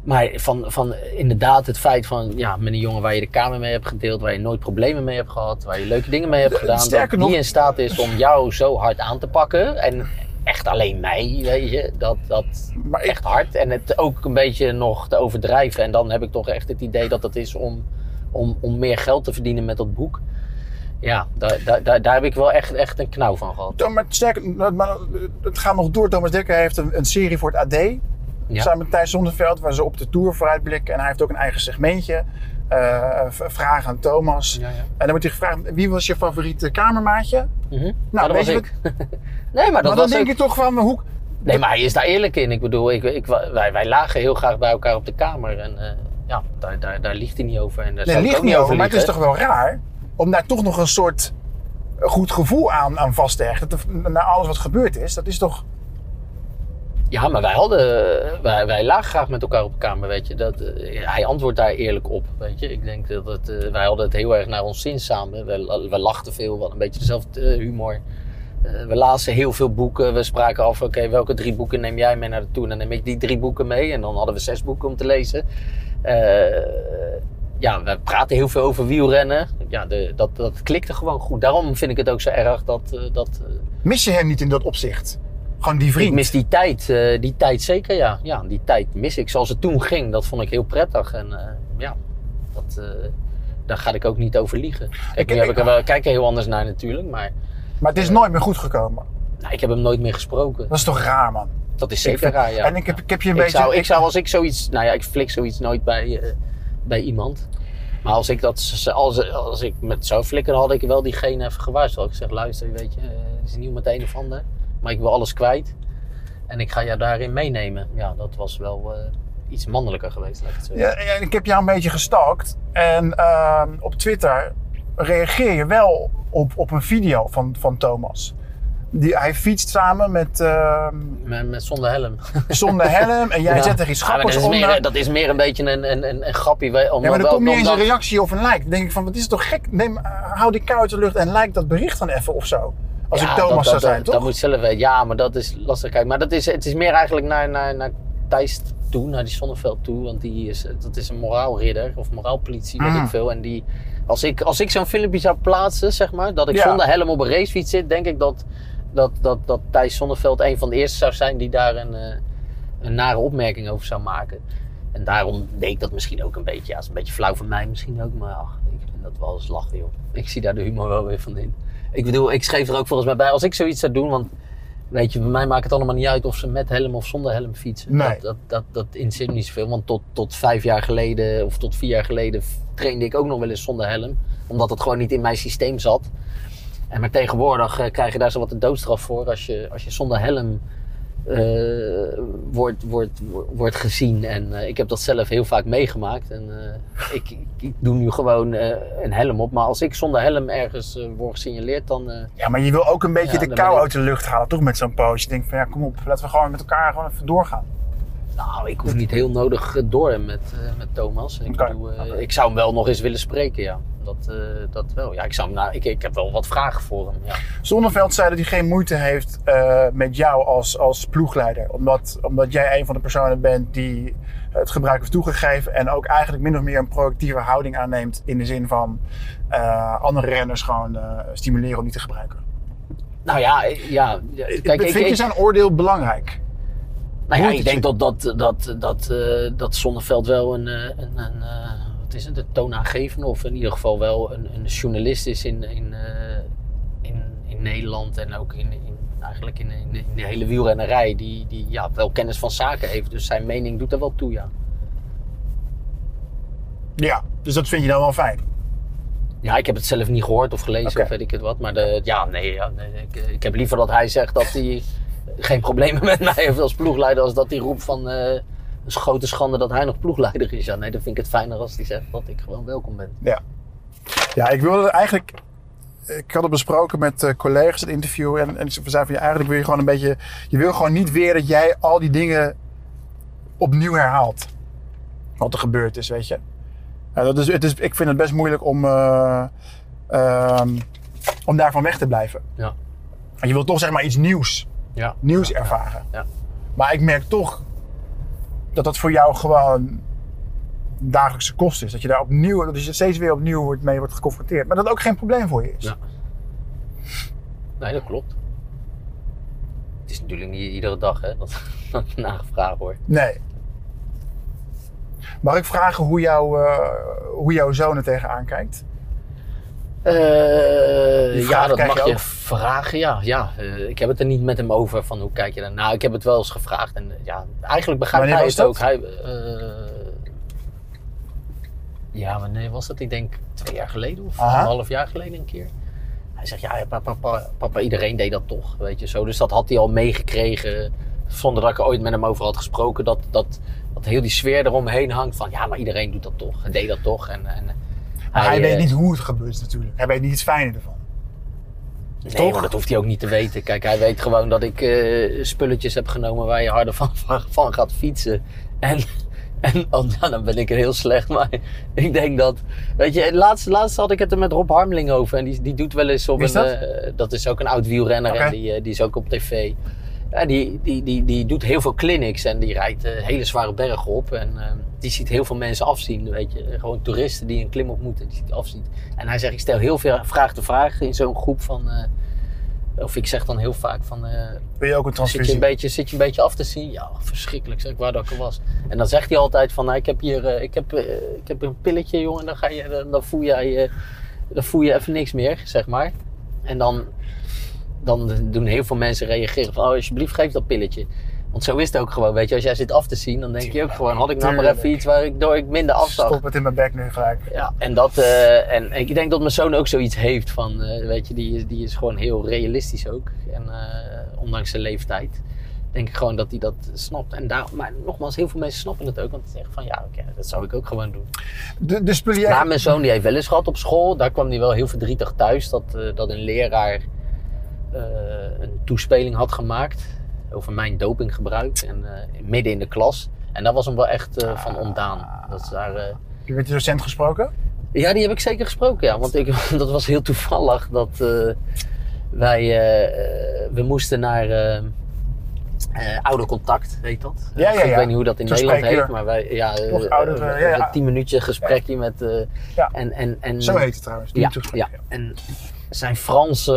Speaker 3: Maar van, van inderdaad het feit van, ja, met een jongen waar je de kamer mee hebt gedeeld, waar je nooit problemen mee hebt gehad, waar je leuke dingen mee hebt gedaan,
Speaker 2: sterker
Speaker 3: dat
Speaker 2: nog-
Speaker 3: die in staat is om jou zo hard aan te pakken. En echt alleen mij, weet je, dat, dat,
Speaker 2: Maar ik,
Speaker 3: echt hard. En het ook een beetje nog te overdrijven. En dan heb ik toch echt het idee dat het is om, om, om meer geld te verdienen met dat boek. Ja, daar, daar, daar, heb ik wel echt, echt een knauw van gehad.
Speaker 2: Maar sterker, maar het gaat nog door. Thomas Dekker heeft een, een serie voor het AD.
Speaker 3: Ja.
Speaker 2: Samen met Thijs Zonneveld, waar ze op de Tour vooruitblikken. En hij heeft ook een eigen segmentje. v- vragen aan Thomas.
Speaker 3: Ja, ja.
Speaker 2: En dan wordt hij gevraagd, wie was je favoriete kamermaatje?
Speaker 3: Mhm.
Speaker 2: Nou,
Speaker 3: Ja, dat
Speaker 2: weet
Speaker 3: ik. [LAUGHS] nee, maar
Speaker 2: maar
Speaker 3: dat
Speaker 2: dan
Speaker 3: was
Speaker 2: denk
Speaker 3: ook-
Speaker 2: je toch van, hoe...
Speaker 3: Nee, maar hij is daar eerlijk in. Ik bedoel, ik, ik, wij, wij lagen heel graag bij elkaar op de kamer. En eh, ja, daar, daar, daar liegt hij niet over. En daar
Speaker 2: Nee, ligt niet over, maar het is toch wel raar om daar toch nog een soort goed gevoel aan, aan vast te hechten. Na alles wat gebeurd is, dat is toch...
Speaker 3: Ja, maar wij hadden, wij, wij lagen graag met elkaar op de kamer, weet je. Dat, eh, hij antwoordt daar eerlijk op, weet je. Ik denk dat het, eh, wij hadden het heel erg naar ons zin samen. We, we lachten veel, hadden een beetje dezelfde eh, humor. We lazen heel veel boeken. We spraken af, oké, welke drie boeken neem jij mee naar de tour? Dan neem ik die drie boeken mee. En dan hadden we zes boeken om te lezen. Ja, we praten heel veel over wielrennen. Ja, de, dat, dat klikte gewoon goed. Daarom vind ik het ook zo erg dat... dat
Speaker 2: Mis je hem niet in dat opzicht? Gewoon die vriend.
Speaker 3: ik mis die tijd, eh, die tijd zeker, ja. Ja, die tijd mis ik. Zoals het toen ging, dat vond ik heel prettig. En eh, ja, dat, eh, daar ga ik ook niet over liegen. Kijk,
Speaker 2: Ik-
Speaker 3: nu heb
Speaker 2: ik-
Speaker 3: er wel, kijk er heel anders naar natuurlijk, maar
Speaker 2: Maar het is nooit meer goed gekomen.
Speaker 3: nou, ik heb hem nooit meer gesproken.
Speaker 2: Dat is toch raar, man?
Speaker 3: Dat is zeker
Speaker 2: vind-
Speaker 3: raar, ja.
Speaker 2: En ik heb, ik heb je een
Speaker 3: ik,
Speaker 2: beetje...
Speaker 3: zou, ik zou als ik zoiets, nou ja, ik flik zoiets nooit bij, bij iemand. Maar als ik dat, als, als ik met zou flikken, had ik wel diegene even gewaarschuwd. Ik zeg, luister, weet je, het is niet met een of ander, maar ik wil alles kwijt. En ik ga jou daarin meenemen. Ja, dat was wel eh, iets mannelijker geweest, het zo
Speaker 2: Ja, ja, ik heb jou een beetje gestalkt. En ehm, op Twitter reageer je wel op, op een video van, van Thomas. Die, hij fietst samen met ehm,
Speaker 3: Met, met zonder helm.
Speaker 2: zonder [LAUGHS] helm. En jij
Speaker 3: Ja.
Speaker 2: zet er iets
Speaker 3: Ja,
Speaker 2: grappigs
Speaker 3: dat, is
Speaker 2: onder.
Speaker 3: meer, dat is meer een beetje een, een, een, een grappie. Om,
Speaker 2: ja, maar
Speaker 3: wel-
Speaker 2: komt niet eens een reactie of een like. Dan denk ik van, wat is het toch gek? Neem, eh, hou die kou uit de lucht en like dat bericht dan even of zo. Als
Speaker 3: Ja,
Speaker 2: ik Thomas
Speaker 3: dat,
Speaker 2: zou
Speaker 3: dat,
Speaker 2: zijn, toch?
Speaker 3: Dat moet zelf weten. Ja, maar dat is lastig. Kijk, maar dat is, het is meer eigenlijk naar, naar, naar Thijs toe, naar die Zonneveld toe. Want die is, dat is een moraalridder of moraalpolitie, weet
Speaker 2: Mhm.
Speaker 3: ik veel. En die, als ik, als ik zo'n filmpje zou plaatsen, zeg maar, dat ik
Speaker 2: Ja.
Speaker 3: zonder helm op een racefiets zit, denk ik dat, dat, dat, dat Thijs Zonneveld een van de eerste zou zijn die daar een, eh, een nare opmerking over zou maken. En daarom deed ik dat misschien ook een beetje. Ja, is een beetje flauw van mij misschien ook, maar ach, ik vind dat wel eens lachen, joh. Ik zie daar de humor wel weer van in. Ik bedoel, ik schreef er ook volgens mij bij, als ik zoiets zou doen, want weet je, bij mij maakt het allemaal niet uit of ze met helm of zonder helm fietsen.
Speaker 2: Nee.
Speaker 3: Dat, dat, dat, dat interesseert niet zoveel, want tot, tot vijf jaar geleden of tot vier jaar geleden trainde ik ook nog wel eens zonder helm, omdat het gewoon niet in mijn systeem zat. En maar tegenwoordig eh, krijg je daar zo wat de doodstraf voor als je, als je zonder helm wordt, wordt, wordt gezien. En eh, ik heb dat zelf heel vaak meegemaakt. En eh, ik, ik, doe nu gewoon eh, een helm op. Maar als ik zonder helm ergens eh, word gesignaleerd, dan... eh,
Speaker 2: Ja, maar je wil ook een beetje
Speaker 3: Ja,
Speaker 2: de kou
Speaker 3: ik-
Speaker 2: uit de lucht halen, toch? Met zo'n post. Je denkt van, ja, kom op. Laten we gewoon met elkaar gewoon even doorgaan.
Speaker 3: nou, ik hoef niet heel nodig eh, door met, eh, met Thomas. Ik, eh,
Speaker 2: oké.
Speaker 3: ik zou hem wel nog eens willen spreken, ja. Dat, eh, dat wel. Ja, ik, zou nou, ik, ik heb wel wat vragen voor hem, ja.
Speaker 2: Zonneveld zei dat hij geen moeite heeft eh, met jou als, als ploegleider. Omdat, omdat jij een van de personen bent die het gebruik heeft toegegeven. En ook eigenlijk min of meer een proactieve houding aanneemt. In de zin van eh, andere renners gewoon stimuleren om niet te gebruiken.
Speaker 3: Nou ja, ja. Kijk, ik,
Speaker 2: Vind je zijn oordeel belangrijk?
Speaker 3: Nou ja, ik denk dat, dat, dat, dat, dat Zonneveld wel een, een, een wat is het, een toonaangevende of in ieder geval wel een, een journalist is in, in, eh, in, in Nederland en ook in, in, eigenlijk in, in, de hele wielrennerij die, die ja, wel kennis van zaken heeft. Dus zijn mening doet er wel toe, ja.
Speaker 2: Ja, dus dat vind je dan wel fijn.
Speaker 3: Ja, ik heb het zelf niet gehoord of gelezen of weet ik het wat. Maar de, ja, nee, ja, nee ik, ik heb liever dat hij zegt dat hij [LAUGHS] geen problemen met mij heeft als ploegleider. Als dat hij roept van, eh, is grote schande dat hij nog ploegleider is. Ja, nee, dan vind ik het fijner als hij zegt dat ik gewoon welkom ben.
Speaker 2: Ja. Ja, ik wilde eigenlijk... Ik had het besproken met eh, collega's in het interview. En, en ze zeiden van ja, eigenlijk wil je gewoon een beetje... Je wil gewoon niet weer dat jij al die dingen opnieuw herhaalt. Wat er gebeurd is, weet je. Ja, dat is, het is, ik vind het best moeilijk om, eh, ehm, om daarvan weg te blijven.
Speaker 3: Ja.
Speaker 2: En je wilt toch zeg maar iets nieuws,
Speaker 3: Ja.
Speaker 2: nieuws ervaren.
Speaker 3: Ja.
Speaker 2: Maar ik merk toch dat dat voor jou gewoon dagelijkse kost is. Dat je daar opnieuw, dat je steeds weer opnieuw wordt, mee wordt geconfronteerd. Maar dat ook geen probleem voor je is.
Speaker 3: Ja. Nee, dat klopt. Het is natuurlijk niet iedere dag hè, dat, [LAUGHS] dat nagevraagd wordt.
Speaker 2: Nee. Mag ik vragen hoe, jou, eh, hoe jouw zoon er tegenaan kijkt? Vraag
Speaker 3: ja, dat mag
Speaker 2: je
Speaker 3: vragen. Ja, ja. Eh, ik heb het er niet met hem over van hoe kijk je daar. Nou, ik heb het wel eens gevraagd. En ja, eigenlijk begrijpt
Speaker 2: Wanneer
Speaker 3: hij het
Speaker 2: dat?
Speaker 3: ook. Hij, eh, ja, wanneer was dat? Ik denk twee jaar geleden of
Speaker 2: Aha.
Speaker 3: een half jaar geleden een keer. Hij zegt, ja, papa, papa, papa, iedereen deed dat toch, weet je zo. Dus dat had hij al meegekregen, zonder dat ik er ooit met hem over had gesproken. Dat, dat, dat heel die sfeer eromheen hangt van, ja, maar iedereen doet dat toch. Hij deed dat toch. En, en
Speaker 2: Hij,
Speaker 3: eh,
Speaker 2: weet niet hoe het gebeurt natuurlijk. Hij weet niet het fijne ervan.
Speaker 3: Nee,
Speaker 2: Toch?
Speaker 3: maar dat hoeft hij ook niet te weten. Kijk, hij weet gewoon dat ik eh, spulletjes heb genomen waar je harder van, [LAUGHS] van, van gaat fietsen. En, [LAUGHS] en oh, nou, dan ben ik er heel slecht. [LAUGHS] Maar ik denk dat. Weet je, laatst, laatst had ik het er met Rob Harmeling over. En die, die doet wel eens op
Speaker 2: is
Speaker 3: een.
Speaker 2: dat?
Speaker 3: eh, dat is ook een oud wielrenner en die, eh, die is ook op tv. Ja, die, die, die, die doet heel veel clinics en die rijdt eh, hele zware bergen op. En eh, die ziet heel veel mensen afzien, weet je. Gewoon toeristen die een klim op moeten, die ziet afzien. En hij zegt, ik stel heel veel vraag te vragen in zo'n groep van... eh, of ik zeg dan heel vaak van... eh,
Speaker 2: Wil je ook een
Speaker 3: zit, je
Speaker 2: transfusie?
Speaker 3: een beetje, zit je een beetje af te zien? Ja, verschrikkelijk zeg ik waar dat ik er was. En dan zegt hij altijd van, nou, ik heb hier eh, ik heb, eh, ik heb een pilletje, jongen. Dan, ga je, dan, dan voel jij, eh, dan voel je even niks meer, zeg maar. En dan, dan doen heel veel mensen reageren van, oh, alsjeblieft geef dat pilletje. Want zo is het ook gewoon, weet je. Als jij zit af te zien, dan denk je ook gewoon, had ik nou maar even iets waar ik, door ik minder afzag.
Speaker 2: Stop het in mijn bek nu gelijk.
Speaker 3: Ja, en, dat, eh, en ik denk dat mijn zoon ook zoiets heeft van, eh, weet je, die, is- die is gewoon heel realistisch ook. En eh, ondanks zijn leeftijd, denk ik gewoon dat hij dat snapt. En daar, maar nogmaals, heel veel mensen snappen het ook, want ze zeggen van, ja, oké, dat zou ik ook gewoon doen.
Speaker 2: De, de spullen jij...
Speaker 3: Maar mijn zoon die heeft wel eens gehad op school, daar kwam hij wel heel verdrietig thuis, dat, dat een leraar een toespeling had gemaakt over mijn dopinggebruik, en, eh, midden in de klas. En daar was hem wel echt eh, van ontdaan. Dat daar... eh,
Speaker 2: Heb je met de docent gesproken?
Speaker 3: ja, die heb ik zeker gesproken, ja. Want ik, [LAUGHS] dat was heel toevallig dat eh, wij... eh, eh, we moesten naar eh eh, ouder contact, heet dat.
Speaker 2: Ja, ja,
Speaker 3: Ik
Speaker 2: ja.
Speaker 3: weet niet hoe dat in Nederland heet, maar wij... Ja, eh,
Speaker 2: ouder,
Speaker 3: eh,
Speaker 2: ja, ja.
Speaker 3: tien minuutje gesprekje met... eh,
Speaker 2: Ja.
Speaker 3: en, en, en,
Speaker 2: Zo heet het trouwens.
Speaker 3: ja, ja, en zijn Frans... eh,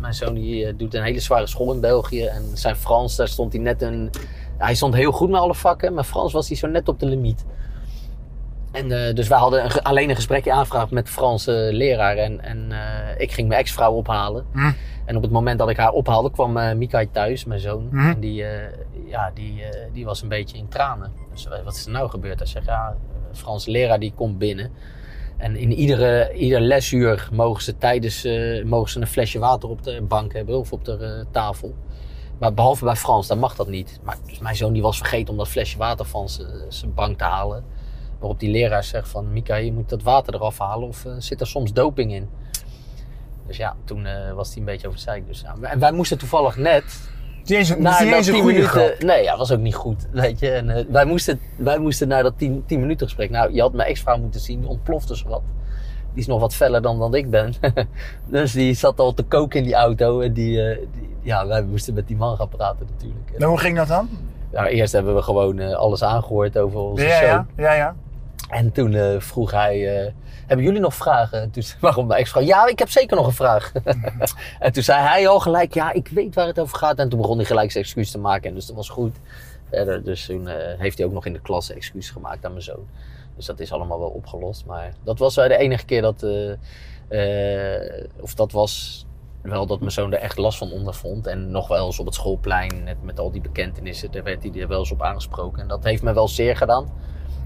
Speaker 3: mijn zoon die eh, doet een hele zware school in België. En zijn Frans, daar stond hij net een... Hij stond heel goed met alle vakken, maar Frans was hij zo net op de limiet. En, eh, dus wij hadden een alleen een gesprekje aangevraagd met de Franse leraar. En, en ik ging mijn ex-vrouw ophalen.
Speaker 2: Hm.
Speaker 3: En op het moment dat ik haar ophaalde, kwam eh Mikai thuis, mijn zoon.
Speaker 2: Mhm.
Speaker 3: En die, ja, die, die was een beetje in tranen. Dus wat is er nou gebeurd? Hij zegt, ja, Franse leraar die komt binnen. En in iedere, ieder lesuur mogen ze tijdens eh, mogen ze een flesje water op de bank hebben of op de eh, tafel. Maar behalve bij Frans, dan mag dat niet. Maar dus mijn zoon die was vergeten om dat flesje water van zijn bank te halen. Waarop die leraar zegt van, Mika, je moet dat water eraf halen of eh, zit er soms doping in? Dus ja, toen was hij een beetje over. Dus. En wij moesten toevallig net,
Speaker 2: Het is niet eens een,
Speaker 3: na
Speaker 2: het is niet
Speaker 3: dat
Speaker 2: eens een
Speaker 3: 10
Speaker 2: goede grap.
Speaker 3: Nee, ja, was ook niet goed, weet je. En, eh, wij, moesten, wij moesten naar dat 10, 10 minuten gesprek. Nou, je had mijn ex-vrouw moeten zien, die ontplofte zo wat. Die is nog wat feller dan dat ik ben. [LAUGHS] dus die zat al te koken in die auto. En die, eh, die- ja, wij moesten met die man gaan praten natuurlijk. En,
Speaker 2: Nou, hoe ging dat dan?
Speaker 3: nou, eerst hebben we gewoon eh, alles aangehoord over onze
Speaker 2: Ja,
Speaker 3: zoon.
Speaker 2: ja, ja, ja.
Speaker 3: En toen eh, vroeg hij, eh, hebben jullie nog vragen? En toen zei [LAUGHS] waarom mijn ex-vrouw, ja, ik heb zeker nog een vraag. [LAUGHS] en toen zei hij al gelijk, ja, ik weet waar het over gaat. En toen begon hij gelijk zijn excuus te maken. En dus dat was goed. Verder, dus toen eh, heeft hij ook nog in de klas excuus gemaakt aan mijn zoon. Dus dat is allemaal wel opgelost. Maar dat was de enige keer dat, of dat was wel dat mijn zoon er echt last van ondervond. En nog wel eens op het schoolplein, net met al die bekentenissen, daar werd hij er wel eens op aangesproken. En dat heeft me wel zeer gedaan.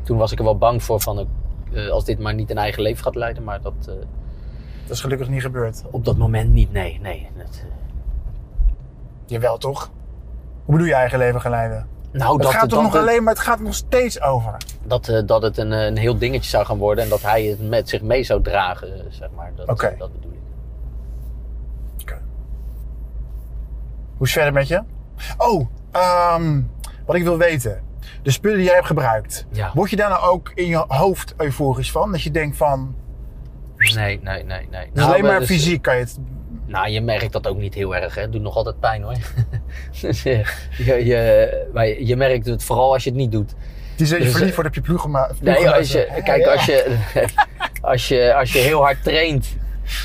Speaker 3: Toen was ik er wel bang voor van, eh, als dit maar niet een eigen leven gaat leiden. Maar dat eh,
Speaker 2: Dat is gelukkig niet gebeurd.
Speaker 3: op dat moment niet, nee. nee dat, eh,
Speaker 2: Jawel, toch? Hoe bedoel je eigen leven gaan leiden?
Speaker 3: Nou,
Speaker 2: Het
Speaker 3: dat,
Speaker 2: gaat toch nog alleen maar, het gaat nog steeds over.
Speaker 3: dat, eh, dat het een, eh, een heel dingetje zou gaan worden en dat hij het met zich mee zou dragen, eh, zeg maar. Dat,
Speaker 2: Oké.
Speaker 3: eh, dat bedoel ik.
Speaker 2: Hoe is het verder met je? Oh, ehm, wat ik wil weten. De spullen die jij hebt gebruikt.
Speaker 3: Ja.
Speaker 2: Word je daar nou ook in je hoofd euforisch van? Dat je denkt van,
Speaker 3: Nee, nee, nee, nee.
Speaker 2: dus alleen
Speaker 3: we-
Speaker 2: maar
Speaker 3: dus-
Speaker 2: fysiek kan je het...
Speaker 3: Nou, je merkt dat ook niet heel erg. Hè. Het doet nog altijd pijn hoor. [LAUGHS] dus je, [LAUGHS] je, je, maar je merkt het vooral als je het niet doet.
Speaker 2: Het is dat je
Speaker 3: Dus,
Speaker 2: verliefd
Speaker 3: eh,
Speaker 2: wordt op je ploeg
Speaker 3: Nee, als je, kijk, als je, [LAUGHS] als, je, als je heel hard traint.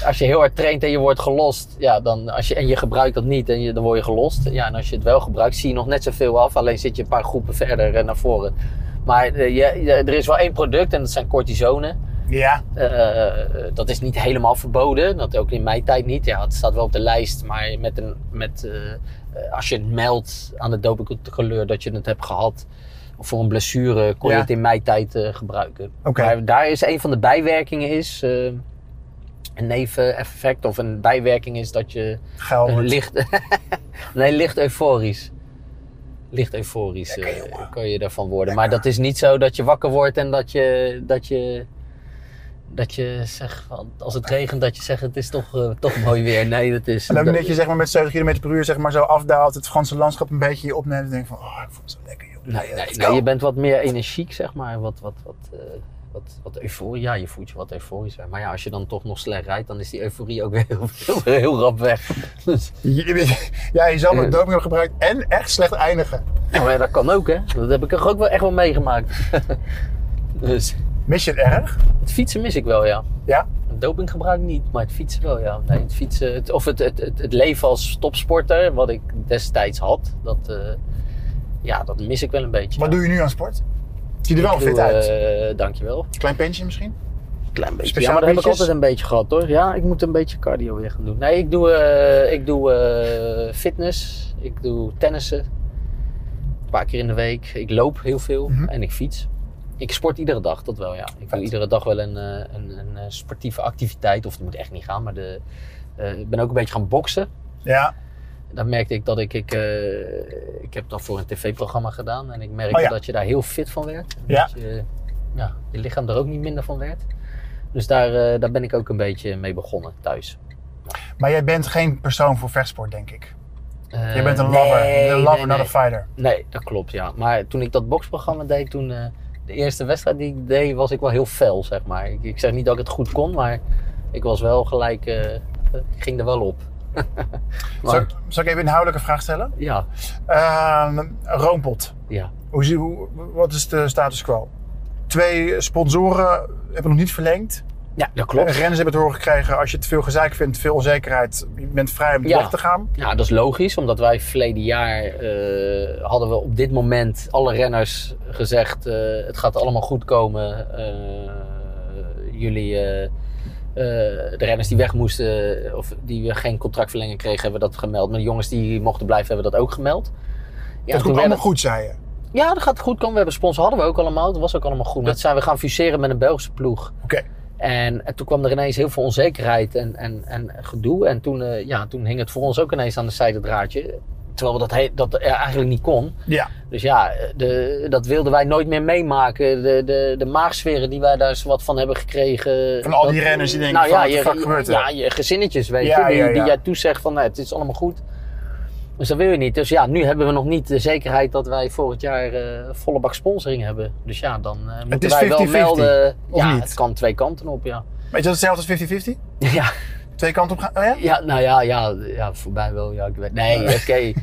Speaker 3: Als je heel hard traint en je wordt gelost. Ja, dan, als je, en je gebruikt dat niet en je, dan word je gelost. Ja, en als je het wel gebruikt, zie je nog net zoveel af. Alleen zit je een paar groepen verder eh, naar voren. Maar eh, je, je- er is wel één product en dat zijn cortisonen.
Speaker 2: Ja,
Speaker 3: Eh, dat is niet helemaal verboden. Dat ook in mijn tijd niet. Ja, het staat wel op de lijst. Maar met een, met, als je het meldt aan de dopingcontroleur dat je het hebt gehad. Of voor een blessure kon
Speaker 2: Ja.
Speaker 3: je het in mijn tijd gebruiken. Maar daar is een van de bijwerkingen is... een neveneffect of een bijwerking is dat je
Speaker 2: geil.
Speaker 3: een licht... [LAUGHS] nee, licht euforisch. Licht euforisch
Speaker 2: Lekker,
Speaker 3: eh, kan je daarvan worden. Maar dat is niet zo dat je wakker wordt en dat je... Dat je dat je zegt, van, als het regent, dat je zegt het is toch, eh, toch mooi weer. Nee, dat is...
Speaker 2: En ook
Speaker 3: dat-
Speaker 2: je zeg maar, met 70 km per uur zeg maar, zo afdaalt, het Franse landschap een beetje opneemt. En denk van, oh, ik voel het zo lekker, joh.
Speaker 3: Nee, nee, nee, je bent wat meer energiek, zeg maar. Wat, wat, wat, eh, wat, wat euforie. Ja, je voelt je wat euforischer. Maar ja, als je dan toch nog slecht rijdt, dan is die euforie ook weer heel, [LAUGHS] heel, heel rap weg. Dus,
Speaker 2: Ja, je zal
Speaker 3: Eh.
Speaker 2: met doping hebben gebruikt en echt slecht eindigen.
Speaker 3: ja, maar dat kan ook, hè. Dat heb ik er ook wel echt wel meegemaakt. [LAUGHS] dus
Speaker 2: Mis je het erg?
Speaker 3: het fietsen mis ik wel, ja.
Speaker 2: Ja?
Speaker 3: Dopinggebruik niet, maar het fietsen wel, ja. Nee, het fietsen, het, of het, het, het, het leven als topsporter, wat ik destijds had, dat, eh, ja, dat mis ik wel een beetje.
Speaker 2: Wat
Speaker 3: ja.
Speaker 2: doe je nu aan sport? Zie je er wel
Speaker 3: Ik
Speaker 2: fit
Speaker 3: doe,
Speaker 2: uit.
Speaker 3: eh, dankjewel.
Speaker 2: Klein pensje misschien?
Speaker 3: Klein beetje.
Speaker 2: Speciaal
Speaker 3: ja, maar dat heb ik altijd een beetje gehad hoor. Ja, ik moet een beetje cardio weer gaan doen. Nee, ik doe, eh, ik doe eh, fitness. Ik doe tennissen. Een paar keer in de week. Ik loop heel veel
Speaker 2: Mhm.
Speaker 3: en ik fiets. Ik sport iedere dag, dat wel ja. Ik doe iedere dag wel een, een, een sportieve activiteit. Of het moet echt niet gaan, maar de, ik ben ook een beetje gaan boksen.
Speaker 2: Ja.
Speaker 3: Dan merkte ik dat ik, ik, eh, ik heb dat voor een tv-programma gedaan. En ik merkte
Speaker 2: Oh ja.
Speaker 3: dat je daar heel fit van werd.
Speaker 2: Ja.
Speaker 3: Dat je, ja, je lichaam er ook niet minder van werd. Dus daar, eh, daar ben ik ook een beetje mee begonnen thuis.
Speaker 2: Maar jij bent geen persoon voor vechtsport, denk ik.
Speaker 3: Eh,
Speaker 2: Je bent een lover.
Speaker 3: nee,
Speaker 2: een lover,
Speaker 3: nee,
Speaker 2: not a fighter.
Speaker 3: Nee, dat klopt ja. Maar toen ik dat boksprogramma deed, toen de eerste wedstrijd die ik deed, was ik wel heel fel zeg maar. Ik, ik zeg niet dat ik het goed kon, maar ik was wel gelijk, ik ging er wel op. [LAUGHS]
Speaker 2: Zal, ik- zal ik even een inhoudelijke vraag stellen?
Speaker 3: ja,
Speaker 2: Ehm Roompot.
Speaker 3: ja.
Speaker 2: Hoe, hoe, wat is de status quo? Twee sponsoren hebben nog niet verlengd.
Speaker 3: ja, dat klopt.
Speaker 2: Renners hebben te horen gekregen, als je te veel gezeik vindt, veel onzekerheid, je bent vrij om
Speaker 3: Ja.
Speaker 2: weg te gaan.
Speaker 3: Ja, dat is logisch, omdat wij verleden jaar eh, hadden we op dit moment alle renners gezegd: eh, het gaat allemaal goed komen. Eh, jullie, de renners die weg moesten of die geen contractverlenging kregen, hebben dat gemeld. Maar de jongens die mochten blijven, hebben dat ook gemeld. Ja,
Speaker 2: het
Speaker 3: toen
Speaker 2: komt allemaal goed, zei je.
Speaker 3: ja, dat gaat goed komen. We hebben sponsor hadden we ook allemaal. Dat was ook allemaal goed.
Speaker 2: Dat-
Speaker 3: Dat zijn we gaan fuseren met een Belgische ploeg.
Speaker 2: Oké.
Speaker 3: En, en toen kwam er ineens heel veel onzekerheid en, en, en gedoe. En toen, eh, ja, toen hing het voor ons ook ineens aan de zijde draadje. Terwijl dat, he- dat eigenlijk niet kon.
Speaker 2: Ja.
Speaker 3: Dus ja, de, dat wilden wij nooit meer meemaken. De, de, de maagsferen die wij daar eens wat van hebben gekregen.
Speaker 2: Van al die renners die denken
Speaker 3: nou,
Speaker 2: van,
Speaker 3: ja, je,
Speaker 2: fuck gebeurt?
Speaker 3: Ja, je gezinnetjes, weet
Speaker 2: Ja,
Speaker 3: je. Die,
Speaker 2: ja,
Speaker 3: die jij toezegt van, nou, het is allemaal goed. Dus dat wil je niet. Dus ja, nu hebben we nog niet de zekerheid dat wij volgend jaar eh, volle bak sponsoring hebben. Dus ja, dan eh, moeten wij wel
Speaker 2: 50-50,
Speaker 3: melden. ja,
Speaker 2: niet?
Speaker 3: het kan twee kanten op, ja.
Speaker 2: Weet je dat hetzelfde als 50-50?
Speaker 3: ja,
Speaker 2: Twee kanten op gaan? Oh ja?
Speaker 3: ja, nou ja, ja, ja, voorbij wel. Ja, ik weet, nee, oké. [LAUGHS]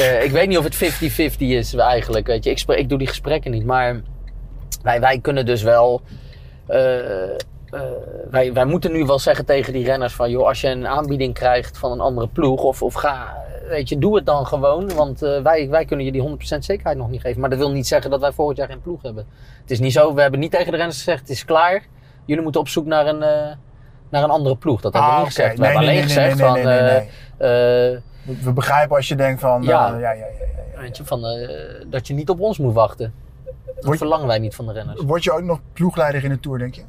Speaker 3: Eh, ik weet niet of het 50-50 is eigenlijk. Weet je. Ik, ik doe die gesprekken niet, maar wij, wij kunnen dus wel. eh, eh, wij, wij moeten nu wel zeggen tegen die renners van joh, als je een aanbieding krijgt van een andere ploeg of, of ga, weet je, doe het dan gewoon. Want wij, wij kunnen je die 100% zekerheid nog niet geven. Maar dat wil niet zeggen dat wij volgend jaar geen ploeg hebben. Het is niet zo, we hebben niet tegen de renners gezegd, het is klaar. Jullie moeten op zoek naar een, naar een andere ploeg. Dat hebben we
Speaker 2: Ah,
Speaker 3: niet gezegd. We
Speaker 2: Nee,
Speaker 3: hebben
Speaker 2: nee,
Speaker 3: alleen gezegd van, eh, eh,
Speaker 2: We- We begrijpen als je denkt van,
Speaker 3: Ja.
Speaker 2: ja, ja, ja, ja, ja.
Speaker 3: weet je, van eh, dat je niet op ons moet wachten. Dat
Speaker 2: Word-
Speaker 3: verlangen wij niet van de renners.
Speaker 2: Word je ook nog ploegleider in de Tour, denk je?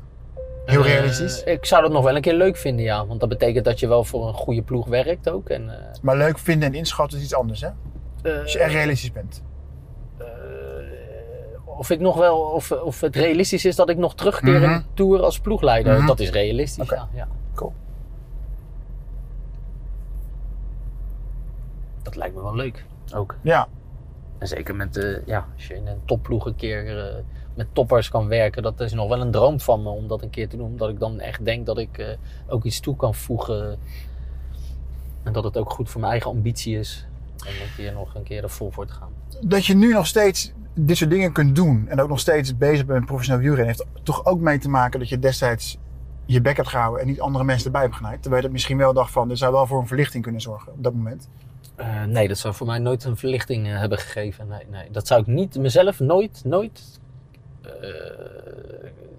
Speaker 2: Heel
Speaker 3: Eh,
Speaker 2: realistisch.
Speaker 3: ik zou dat nog wel een keer leuk vinden, ja. Want dat betekent dat je wel voor een goede ploeg werkt ook. En, eh,
Speaker 2: Maar leuk vinden en inschatten is iets anders, hè?
Speaker 3: eh,
Speaker 2: Als je echt realistisch bent.
Speaker 3: Of ik nog wel, of, of het realistisch is dat ik nog terugkeer in
Speaker 2: Mhm.
Speaker 3: de Tour als ploegleider.
Speaker 2: Mhm.
Speaker 3: Dat is realistisch, ja, ja.
Speaker 2: Cool.
Speaker 3: Dat lijkt me wel leuk, ook.
Speaker 2: Ja,
Speaker 3: En zeker met, eh, ja, als je in een topploeg een keer eh, met toppers kan werken, dat is nog wel een droom van me om dat een keer te doen. Omdat ik dan echt denk dat ik eh, ook iets toe kan voegen. En dat het ook goed voor mijn eigen ambitie is. Om een keer nog een keer er vol voor te gaan.
Speaker 2: dat je nu nog steeds dit soort dingen kunt doen en ook nog steeds bezig bent met professioneel wielrennen, heeft toch ook mee te maken dat je destijds je bek hebt gehouden en niet andere mensen erbij hebt genaaid. Terwijl je dat misschien wel dacht van, dit zou wel voor een verlichting kunnen zorgen op dat moment.
Speaker 3: Eh, nee, dat zou voor mij nooit een verlichting eh, hebben gegeven. Nee, nee, dat zou ik niet, mezelf nooit, nooit. eh,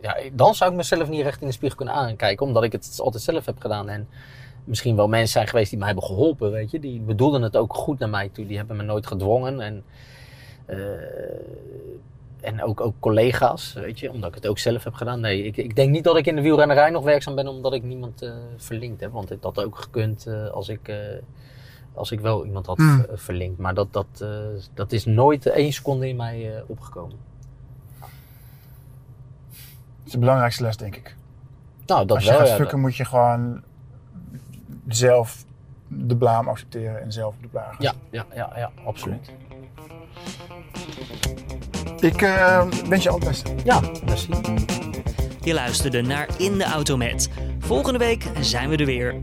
Speaker 3: ja, dan zou ik mezelf niet recht in de spiegel kunnen aankijken, omdat ik het altijd zelf heb gedaan. En misschien wel mensen zijn geweest die mij hebben geholpen, weet je. Die bedoelden het ook goed naar mij toe. Die hebben me nooit gedwongen. En, en ook, ook collega's, weet je, omdat ik het ook zelf heb gedaan. Nee, ik, ik denk niet dat ik in de wielrennerij nog werkzaam ben omdat ik niemand eh, verlinkt heb. Want ik had ook gekund eh, als ik... eh, als ik wel iemand had
Speaker 2: Hmm.
Speaker 3: ver- verlinkt. Maar dat, dat, eh, dat is nooit één seconde in mij eh, opgekomen.
Speaker 2: Dat is de belangrijkste les, denk ik.
Speaker 3: Nou, dat
Speaker 2: Als je
Speaker 3: wel.
Speaker 2: gaat
Speaker 3: ja,
Speaker 2: fucken, moet je gewoon zelf de blaam accepteren en zelf de blaam.
Speaker 3: ja, ja, ja, ja, absoluut.
Speaker 2: Ik eh, wens je al.
Speaker 3: Ja, merci.
Speaker 1: Je luisterde naar In de Auto Met. Volgende week zijn we er weer.